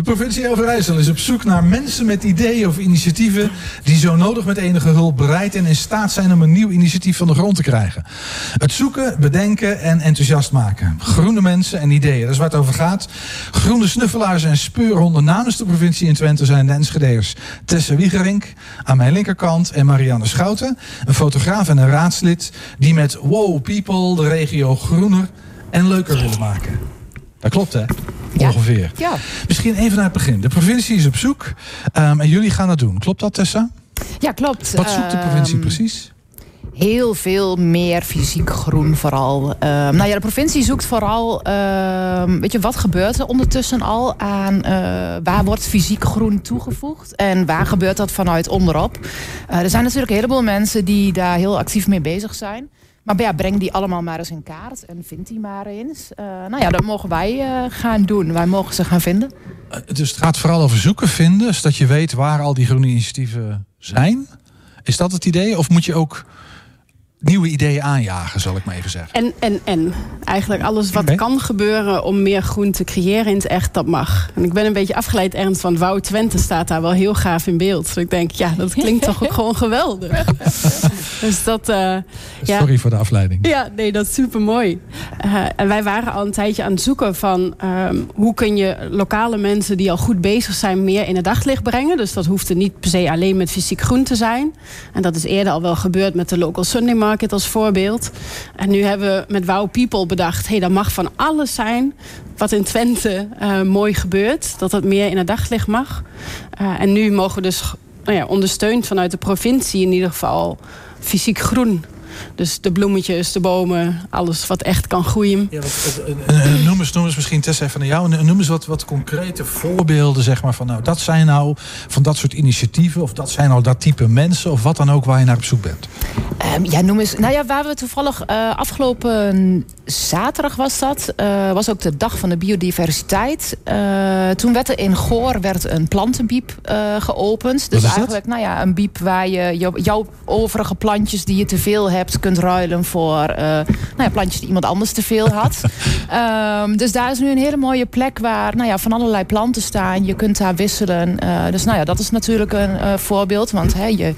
De provincie Overijssel is op zoek naar mensen met ideeën of initiatieven die zo nodig met enige hulp bereid en in staat zijn om een nieuw initiatief van de grond te krijgen. Het zoeken, bedenken en enthousiast maken. Groene mensen en ideeën, dat is waar het over gaat. Groene snuffelaars en speurhonden namens de provincie in Twente zijn de Enschedeers Tessa Wiegerink aan mijn linkerkant en Marianne Schouten, een fotograaf en een raadslid die met Wow People de regio groener en leuker willen maken. Dat klopt, hè? Ja. Ongeveer. Ja. Misschien even naar het begin. De provincie is op zoek ehm, en jullie gaan dat doen. Klopt dat, Tessa? ja, klopt. Wat zoekt de provincie Ehm, precies? Heel veel meer fysiek groen vooral. Ehm, nou ja, de provincie zoekt vooral... weet je, wat gebeurt er ondertussen al aan... eh, waar wordt fysiek groen toegevoegd? En waar gebeurt dat vanuit onderop? Eh, er zijn natuurlijk een heleboel mensen die daar heel actief mee bezig zijn. Maar ja, breng die allemaal maar eens in kaart en vind die maar eens. Eh, nou ja, dat mogen wij eh, gaan doen. Wij mogen ze gaan vinden. Eh, Dus het gaat vooral over zoeken, vinden, zodat je weet waar al die groene initiatieven zijn. Is dat het idee? Of moet je ook nieuwe ideeën aanjagen, zal ik maar even zeggen? En, en, en. Eigenlijk alles wat kan gebeuren om meer groen te creëren in het echt, dat mag. En ik ben een beetje afgeleid ernst van Wouw Twente staat daar wel heel gaaf in beeld. Dus ik denk, ja, dat klinkt toch ook gewoon geweldig. dus dat, eh, ja. Sorry voor de afleiding. Ja, nee, dat is super mooi. en wij waren al een tijdje aan het zoeken van ehm, hoe kun je lokale mensen die al goed bezig zijn meer in het daglicht brengen. Dus dat hoeft er niet per se alleen met fysiek groen te zijn. En dat is eerder al wel gebeurd met de Local Sunday Market als voorbeeld. En nu hebben we met Wow People bedacht, hé, hey, dat mag van alles zijn wat in Twente eh, mooi gebeurt. Dat dat meer in het daglicht mag. Eh, en nu mogen we dus nou ja, ondersteund vanuit de provincie in ieder geval fysiek groen. Dus de bloemetjes, de bomen, alles wat echt kan groeien. Ja, wat, noem, eens, noem eens misschien Tessa even naar jou. Noem eens wat, wat concrete voorbeelden, zeg maar, van nou, dat zijn nou van dat soort initiatieven. Of dat zijn nou dat type mensen. Of wat dan ook waar je naar op zoek bent. Ehm, ja, noem eens. Nou ja, waar we toevallig eh, afgelopen zaterdag was dat. eh, was ook de dag van de biodiversiteit. Eh, toen werd er in Goor werd een plantenbiep eh, geopend. Dus is dat? eigenlijk, nou ja, een biep waar je jou- jouw overige plantjes die je te veel hebt, kunt ruilen voor eh, nou ja, plantjes die iemand anders te veel had. Ehm, dus daar is nu een hele mooie plek waar nou ja, van allerlei planten staan. Je kunt daar wisselen. Eh, dus nou ja, dat is natuurlijk een eh, voorbeeld. Want hè, je,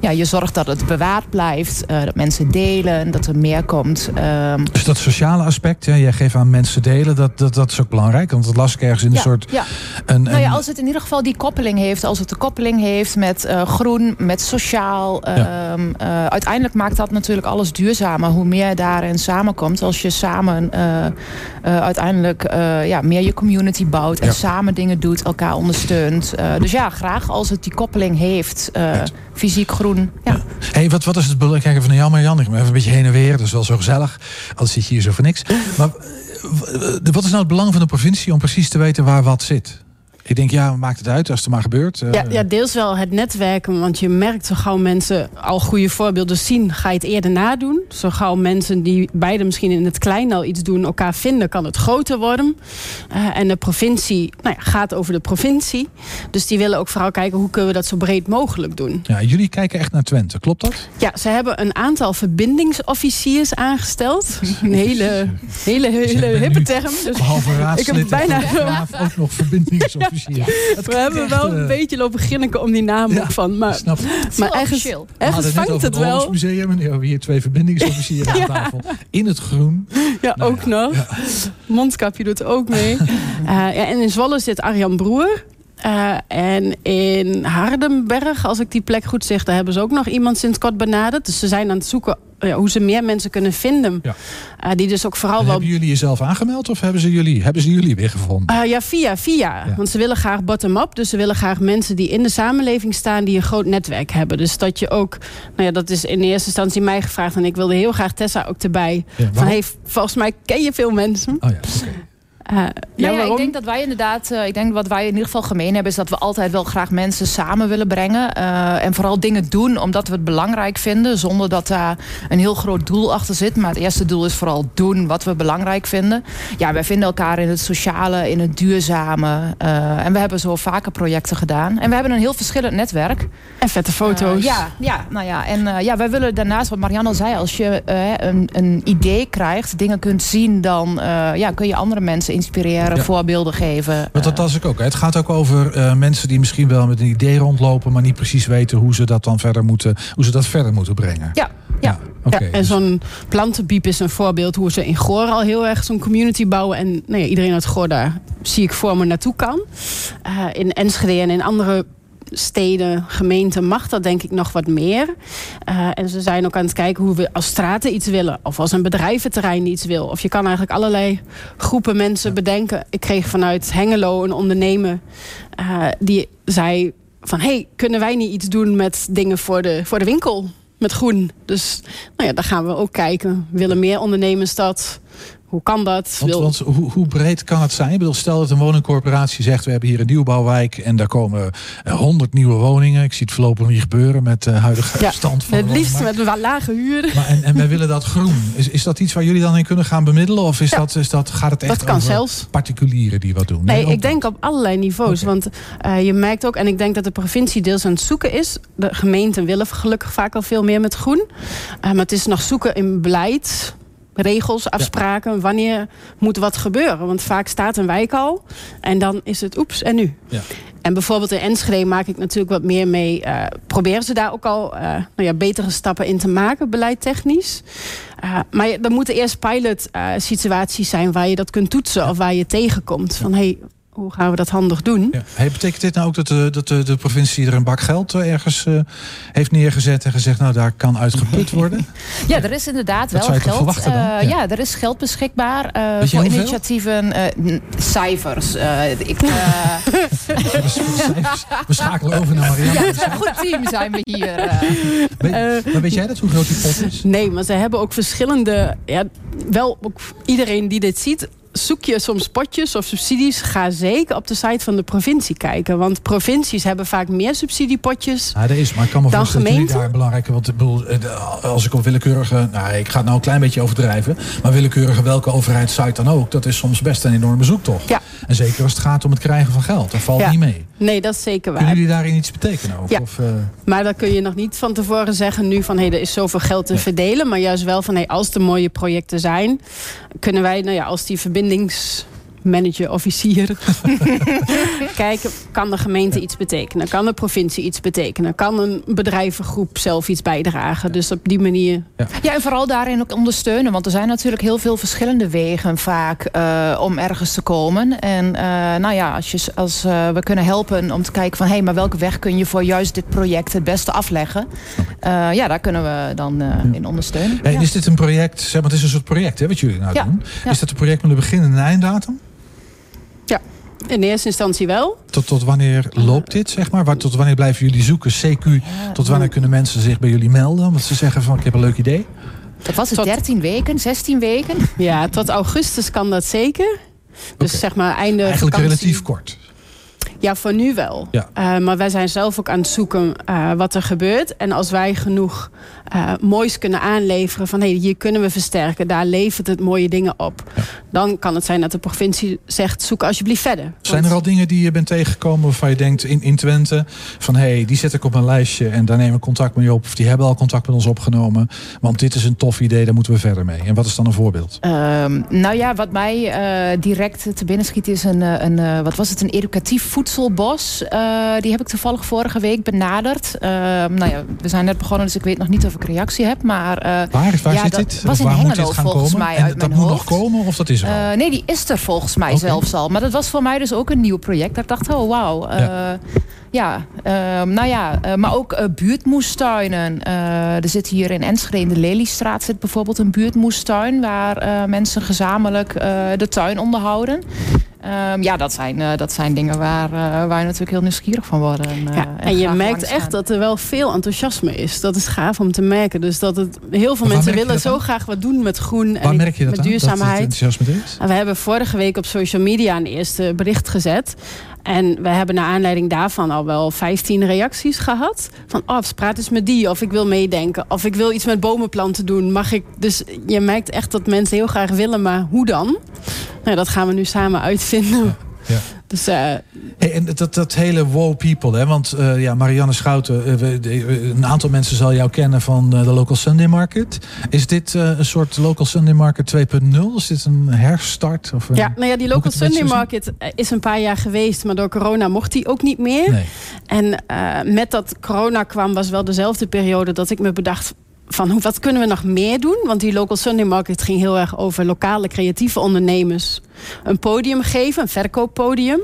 ja, je zorgt dat het bewaard blijft. dat mensen delen, dat er meer komt. Ehm, Dus dat sociale aspect, hè, jij geeft aan mensen delen, dat, dat, dat is ook belangrijk. Want dat las ik ergens in een soort. ja. Een, Nou ja, als het in ieder geval die koppeling heeft, als het de koppeling heeft met groen, met sociaal. ehm, eh, uiteindelijk maakt dat natuurlijk alles duurzamer. Hoe meer daarin samenkomt. Als je samen eh, eh, uiteindelijk eh, ja, meer je community bouwt en Ja. samen dingen doet, elkaar ondersteunt. Dus ja, graag als het die koppeling heeft. fysiek groen. Ja. Hey, wat, wat is het belang? Naar jou, Marjan. Ik ben even een beetje heen en weer. Dat is wel zo gezellig. Anders zit je hier zo voor niks. Maar wat is nou het belang van de provincie om precies te weten waar wat zit? Ik denk, ja, maakt het uit als het er maar gebeurt. Eh, Ja, ja, deels wel het netwerken. Want je merkt zo gauw mensen al goede voorbeelden zien, ga je het eerder nadoen. Zo gauw mensen die beide misschien in het klein al iets doen, elkaar vinden, kan het groter worden. Eh, en de provincie nou ja, gaat over de provincie. Dus die willen ook vooral kijken hoe kunnen we dat zo breed mogelijk doen. ja, jullie kijken echt naar Twente, klopt dat? Ja, ze hebben een aantal verbindingsofficiers aangesteld. Een hele, hele, hele bent hippe term. Dus Behalve raadslid Ik heb bijna ook nog Het we hebben wel een eh, beetje lopen grinniken om die naam ja, van. Maar, Snap maar ergens, net vangt het het wel. Museum en hebben we hier twee verbindingsofficieren aan tafel. In het groen. Ja, Nou ook ja, nog. Mondkapje doet ook mee. Eh, ja, en in Zwolle zit Arjan Broer. Eh, en in Hardenberg, als ik die plek goed zeg, daar hebben ze ook nog iemand sinds kort benaderd. Dus ze zijn aan het zoeken eh, hoe ze meer mensen kunnen vinden. Ja. Eh, die dus ook vooral wel. hebben jullie jezelf aangemeld of hebben ze jullie, hebben ze jullie weer gevonden? Eh, ja, via, via. Ja. Want ze willen graag bottom-up. Dus ze willen graag mensen die in de samenleving staan... die een groot netwerk hebben. Dus dat je ook... Nou ja, dat is in eerste instantie mij gevraagd. En ik wilde heel graag Tessa ook erbij. Ja, van, hey, volgens mij ken je veel mensen. Oh ja, oké. Ja, Nou ja, ik denk dat wij inderdaad, eh, ik denk wat wij in ieder geval gemeen hebben, is dat we altijd wel graag mensen samen willen brengen. eh, en vooral dingen doen omdat we het belangrijk vinden, zonder dat daar een heel groot doel achter zit. Maar het eerste doel is vooral doen wat we belangrijk vinden. Ja, wij vinden elkaar in het sociale, in het duurzame. eh, en we hebben zo vaker projecten gedaan. En we hebben een heel verschillend netwerk. En vette foto's. Eh, ja, ja, nou ja. En eh, ja, wij willen daarnaast, wat Marianne al zei, als je eh, een, een idee krijgt, dingen kunt zien, dan eh, ja, kun je andere mensen inspireren, voorbeelden geven. Want dat was ik ook. Het gaat ook over mensen die misschien wel met een idee rondlopen, maar niet precies weten hoe ze dat dan verder moeten, hoe ze dat verder moeten brengen. Ja, ja. ja, en zo'n plantenbiep is een voorbeeld hoe ze in Goor al heel erg zo'n community bouwen. En nou ja, iedereen uit Goor daar zie ik voor me naartoe kan. Uh, in Enschede en in andere steden, gemeenten mag dat denk ik nog wat meer. Uh, en ze zijn ook aan het kijken hoe we als straten iets willen. Of als een bedrijventerrein iets wil. Of je kan eigenlijk allerlei groepen mensen bedenken. Ik kreeg vanuit Hengelo een ondernemer uh, die zei van... hey, kunnen wij niet iets doen met dingen voor de, voor de winkel? met groen. Dus nou ja, daar gaan we ook kijken. Willen meer ondernemers dat? Hoe kan dat? Want, want hoe, hoe, breed kan het zijn? Ik bedoel, stel dat een woningcorporatie zegt... we hebben hier een nieuwbouwwijk en daar komen eh, honderd nieuwe woningen. Ik zie het voorlopig niet gebeuren met de huidige ja, stand van Het liefst met een lage huur. Maar en, en wij willen dat groen. Is, is dat iets waar jullie dan in kunnen gaan bemiddelen? Of is dat, is dat, gaat het echt dat kan over zelfs. particulieren die wat doen? Nee, ik denk op allerlei niveaus. Want uh, je merkt ook, en ik denk dat de provincie deels aan het zoeken is. De gemeenten willen gelukkig vaak al veel meer met groen. Uh, maar het is nog zoeken in beleid regels, afspraken. Wanneer moet wat gebeuren? Want vaak staat een wijk al en dan is het oeps en nu. Ja. En bijvoorbeeld in Enschede maak ik natuurlijk wat meer mee. Uh, proberen ze daar ook al uh, nou ja, betere stappen in te maken, beleidtechnisch. Uh, maar er moeten eerst pilot situaties zijn waar je dat kunt toetsen of waar je tegenkomt. Van hey, hoe gaan we dat handig doen? Ja. Hey, betekent dit nou ook dat, de, dat de, de provincie er een bak geld eh, ergens uh, heeft neergezet en gezegd, nou daar kan uitgeput worden? ja, er is inderdaad wel geld. Uh, ja. ja. er is geld beschikbaar uh, voor initiatieven. cijfers. ik, we schakelen over naar Marianne. Ja, een goed team zijn we hier. Weet, maar weet jij dat, hoe groot die pot is? Nee, maar ze hebben ook verschillende... Ja, wel ook iedereen die dit ziet zoek je soms potjes of subsidies, ga zeker op de site van de provincie kijken. Want provincies hebben vaak meer subsidiepotjes. Ja, dat is, maar ik kan me voorstellen dat daar belangrijke. Want eh, als ik op willekeurige, nou, ik ga het nou een klein beetje overdrijven, maar willekeurige welke overheidssite dan ook, dat is soms best een enorme zoektocht. Ja. En zeker als het gaat om het krijgen van geld, dat valt niet mee. Nee, dat is zeker waar. Kunnen jullie daarin iets betekenen? Ja. Of, uh... Maar dan kun je nog niet van tevoren zeggen nu van hé, hey, er is zoveel geld te verdelen. Maar juist wel van hé, hey, als er mooie projecten zijn, kunnen wij, nou ja, als die verbindings manager, officier. Kijken, kan de gemeente iets betekenen? Kan de provincie iets betekenen? Kan een bedrijvengroep zelf iets bijdragen? Dus op die manier... Ja, ja en vooral daarin ook ondersteunen. Want er zijn natuurlijk heel veel verschillende wegen vaak uh, om ergens te komen. En uh, nou ja, als, je, als uh, we kunnen helpen om te kijken van... hé, hey, maar welke weg kun je voor juist dit project het beste afleggen? ja, daar kunnen we dan in ondersteunen. Hey, ja. Is dit een project, zeg maar, het is een soort project hè, wat jullie nou doen. Is dat een project met een begin en een einddatum? In eerste instantie wel. Tot, tot wanneer loopt dit, zeg maar? Waar, tot wanneer blijven jullie zoeken? CQ, tot wanneer kunnen mensen zich bij jullie melden? Want ze zeggen van, ik heb een leuk idee. Dat was het, tot, 13 weken, 16 weken? Ja, tot augustus kan dat zeker. Dus zeg maar einde Eigenlijk vakantie. relatief kort. Ja, voor nu wel. Ja. Uh, maar wij zijn zelf ook aan het zoeken uh, wat er gebeurt. En als wij genoeg uh, moois kunnen aanleveren van hé, hey, hier kunnen we versterken, daar levert het mooie dingen op. Ja. Dan kan het zijn dat de provincie zegt, zoek alsjeblieft verder. Zijn er al dingen die je bent tegengekomen waarvan je denkt in, in Twente van hé, hey, die zet ik op mijn lijstje en daar nemen we contact mee op. Of die hebben al contact met ons opgenomen. Want dit is een tof idee, daar moeten we verder mee. En wat is dan een voorbeeld? Um, nou ja, wat mij direct te binnen schiet is een, een wat was het, een educatief voedselbos. die heb ik toevallig vorige week benaderd. Uh, nou ja, we zijn net begonnen, dus ik weet nog niet of ik reactie heb. Maar, uh, waar waar ja, zit dit? was in waar Hengelo moet volgens komen? mij en uit dat mijn moet hoofd. nog komen of dat is er al? Uh, nee, die is er volgens mij okay. zelfs al. Maar dat was voor mij dus ook een nieuw project. Dat ik dacht, oh wauw. Ja. Ja, uh, nou ja, uh, maar ook uh, buurtmoestuinen. er zit hier in Enschede in de Leliestraat zit bijvoorbeeld een buurtmoestuin... waar mensen gezamenlijk de tuin onderhouden. Um, ja, dat zijn, uh, dat zijn dingen waar, uh, waar je natuurlijk heel nieuwsgierig van worden. Uh, ja, en, en je merkt echt dat er wel veel enthousiasme is. Dat is gaaf om te merken. Dus dat het, heel veel mensen willen zo graag wat doen met groen waar en merk je dat met duurzaamheid. Dat het enthousiasme is? We hebben vorige week op social media een eerste bericht gezet. En we hebben naar aanleiding daarvan al wel 15 reacties gehad. Van, oh, praat eens met die. Of ik wil meedenken. Of ik wil iets met bomenplanten doen. Mag ik? Dus je merkt echt dat mensen heel graag willen. Maar hoe dan? Nou, dat gaan we nu samen uitvinden. Ja. Dus, uh, hey, en dat, dat hele wow people, hè? want uh, ja, Marianne Schouten, uh, een aantal mensen zal jou kennen van de Local Sunday Market. Is dit een soort Local Sunday Market 2.0? Is dit een herstart? Of een, ja, nou ja, die Local Sunday Market is een paar jaar geweest, maar door corona mocht die ook niet meer. Nee. En met dat corona kwam, was wel dezelfde periode dat ik me bedacht van wat kunnen we nog meer doen? Want die Local Sunday Market ging heel erg over lokale creatieve ondernemers een podium geven, een verkooppodium.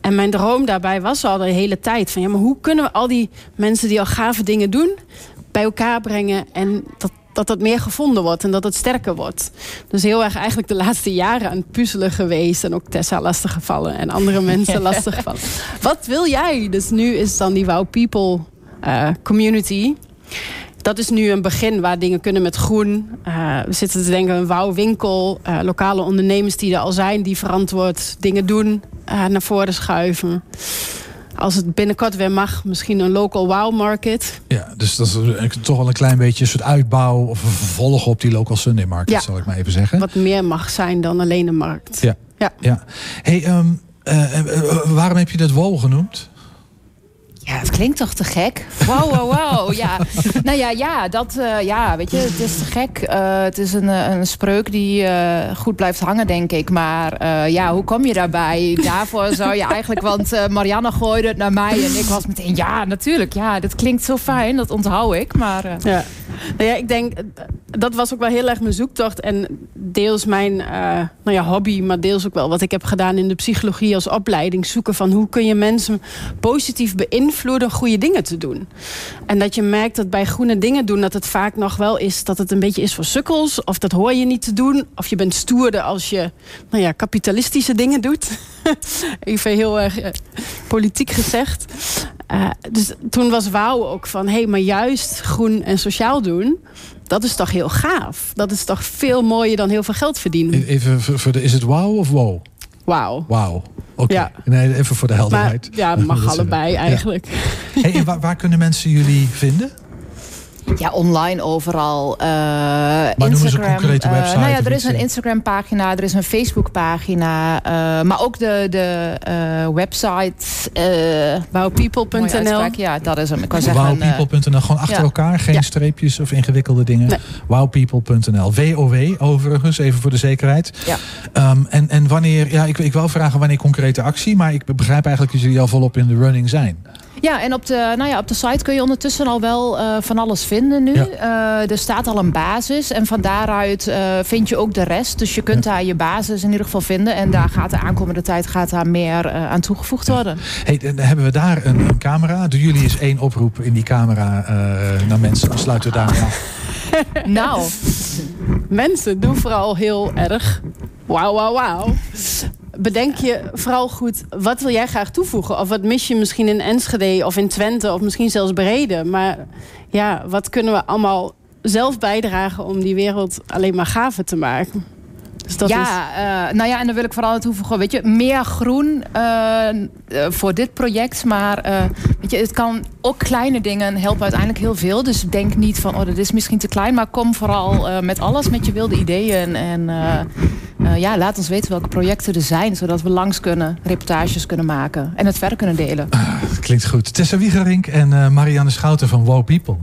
En mijn droom daarbij was al de hele tijd van ja, maar hoe kunnen we al die mensen die al gave dingen doen bij elkaar brengen en dat dat dat meer gevonden wordt en dat het sterker wordt. Dus heel erg eigenlijk de laatste jaren aan het puzzelen geweest. En ook Tessa lastig gevallen en andere mensen lastig gevallen. Wat wil jij? Dus nu is dan die Wow People uh, community dat is nu een begin waar dingen kunnen met groen. Uh, we zitten te denken een wouwwinkel. Uh, lokale ondernemers die er al zijn, die verantwoord dingen doen, uh, naar voren schuiven. Als het binnenkort weer mag, misschien een local wow market. Ja, dus dat is toch wel een klein beetje een soort uitbouw of een vervolg op die local Sunday market, ja, zal ik maar even zeggen. Wat meer mag zijn dan alleen een markt. Ja. ja. ja. Hey, um, waarom heb je dat wow genoemd? Ja, het klinkt toch te gek? Wow, wow, wow. Ja. nou ja, ja, dat, uh, ja, weet je, het is te gek. Uh, het is een, eh, een spreuk die uh, goed blijft hangen, denk ik. Maar ja, hoe kom je daarbij? Daarvoor zou je eigenlijk, want Marianne gooide het naar mij en ik was meteen, ja, natuurlijk. Ja, dat klinkt zo fijn, dat onthoud ik. Maar, ja. Nou ja, ik denk, dat was ook wel heel erg mijn zoektocht. En deels mijn nou ja, hobby, maar deels ook wel wat ik heb gedaan in de psychologie als opleiding. Zoeken van hoe kun je mensen positief beïnvloeden goede dingen te doen. En dat je merkt dat bij groene dingen doen... dat het vaak nog wel is dat het een beetje is voor sukkels... of dat hoor je niet te doen. Of je bent stoerder als je nou ja, kapitalistische dingen doet. Even heel erg uh, politiek gezegd. Uh, dus toen was wauw ook van... hé, hey, maar juist groen en sociaal doen dat is toch heel gaaf. Dat is toch veel mooier dan heel veel geld verdienen. Even voor de, is het wauw of wow? Wauw. Wauw. Oké, ja. nee, even voor de helderheid. Maar, ja, mag allebei eigenlijk. Hey, waar, waar kunnen mensen jullie vinden? Ja, online overal. Uh, maar Instagram. een concrete eh, website? nou ja, er is een Instagram pagina, er is een Facebook pagina. Uh, maar ook de, de website wowpeople.nl. Ja, dat is hem. Ik kan zeggen. Wowpeople.nl, gewoon achter elkaar. Geen streepjes of ingewikkelde dingen. Nee. Wowpeople.nl. WOW overigens, even voor de zekerheid. Ja. Um, en, en wanneer, ja, ik, ik wil vragen wanneer concrete actie. Maar ik begrijp eigenlijk dat jullie al volop in de running zijn. Ja, en op de, nou ja, op de site kun je ondertussen al wel uh, van alles vinden nu. Uh, er staat al een basis en van daaruit uh, vind je ook de rest. Dus je kunt daar je basis in ieder geval vinden. En daar gaat de aankomende tijd gaat daar meer aan toegevoegd worden. Hey, dan hebben we daar een, een, camera. Doen jullie eens één oproep in die camera naar mensen? Dan sluiten we daar af. nou, mensen, doen vooral heel erg wauw, wauw, wauw bedenk je vooral goed, wat wil jij graag toevoegen? Of wat mis je misschien in Enschede of in Twente of misschien zelfs Brede? Maar ja, wat kunnen we allemaal zelf bijdragen om die wereld alleen maar gaver te maken? Dus dat ja, is... uh, nou ja, en dan wil ik vooral toevoegen, weet je, meer groen uh, voor dit project. Maar weet je, het kan ook kleine dingen helpen uiteindelijk heel veel. Dus denk niet van, oh, dat is misschien te klein. Maar kom vooral met alles, met je wilde ideeën. En ja, laat ons weten welke projecten er zijn. Zodat we langs kunnen, reportages kunnen maken. En het verder kunnen delen. Ah, klinkt goed. Tessa Wiegerink en Marianne Schouten van Wow People.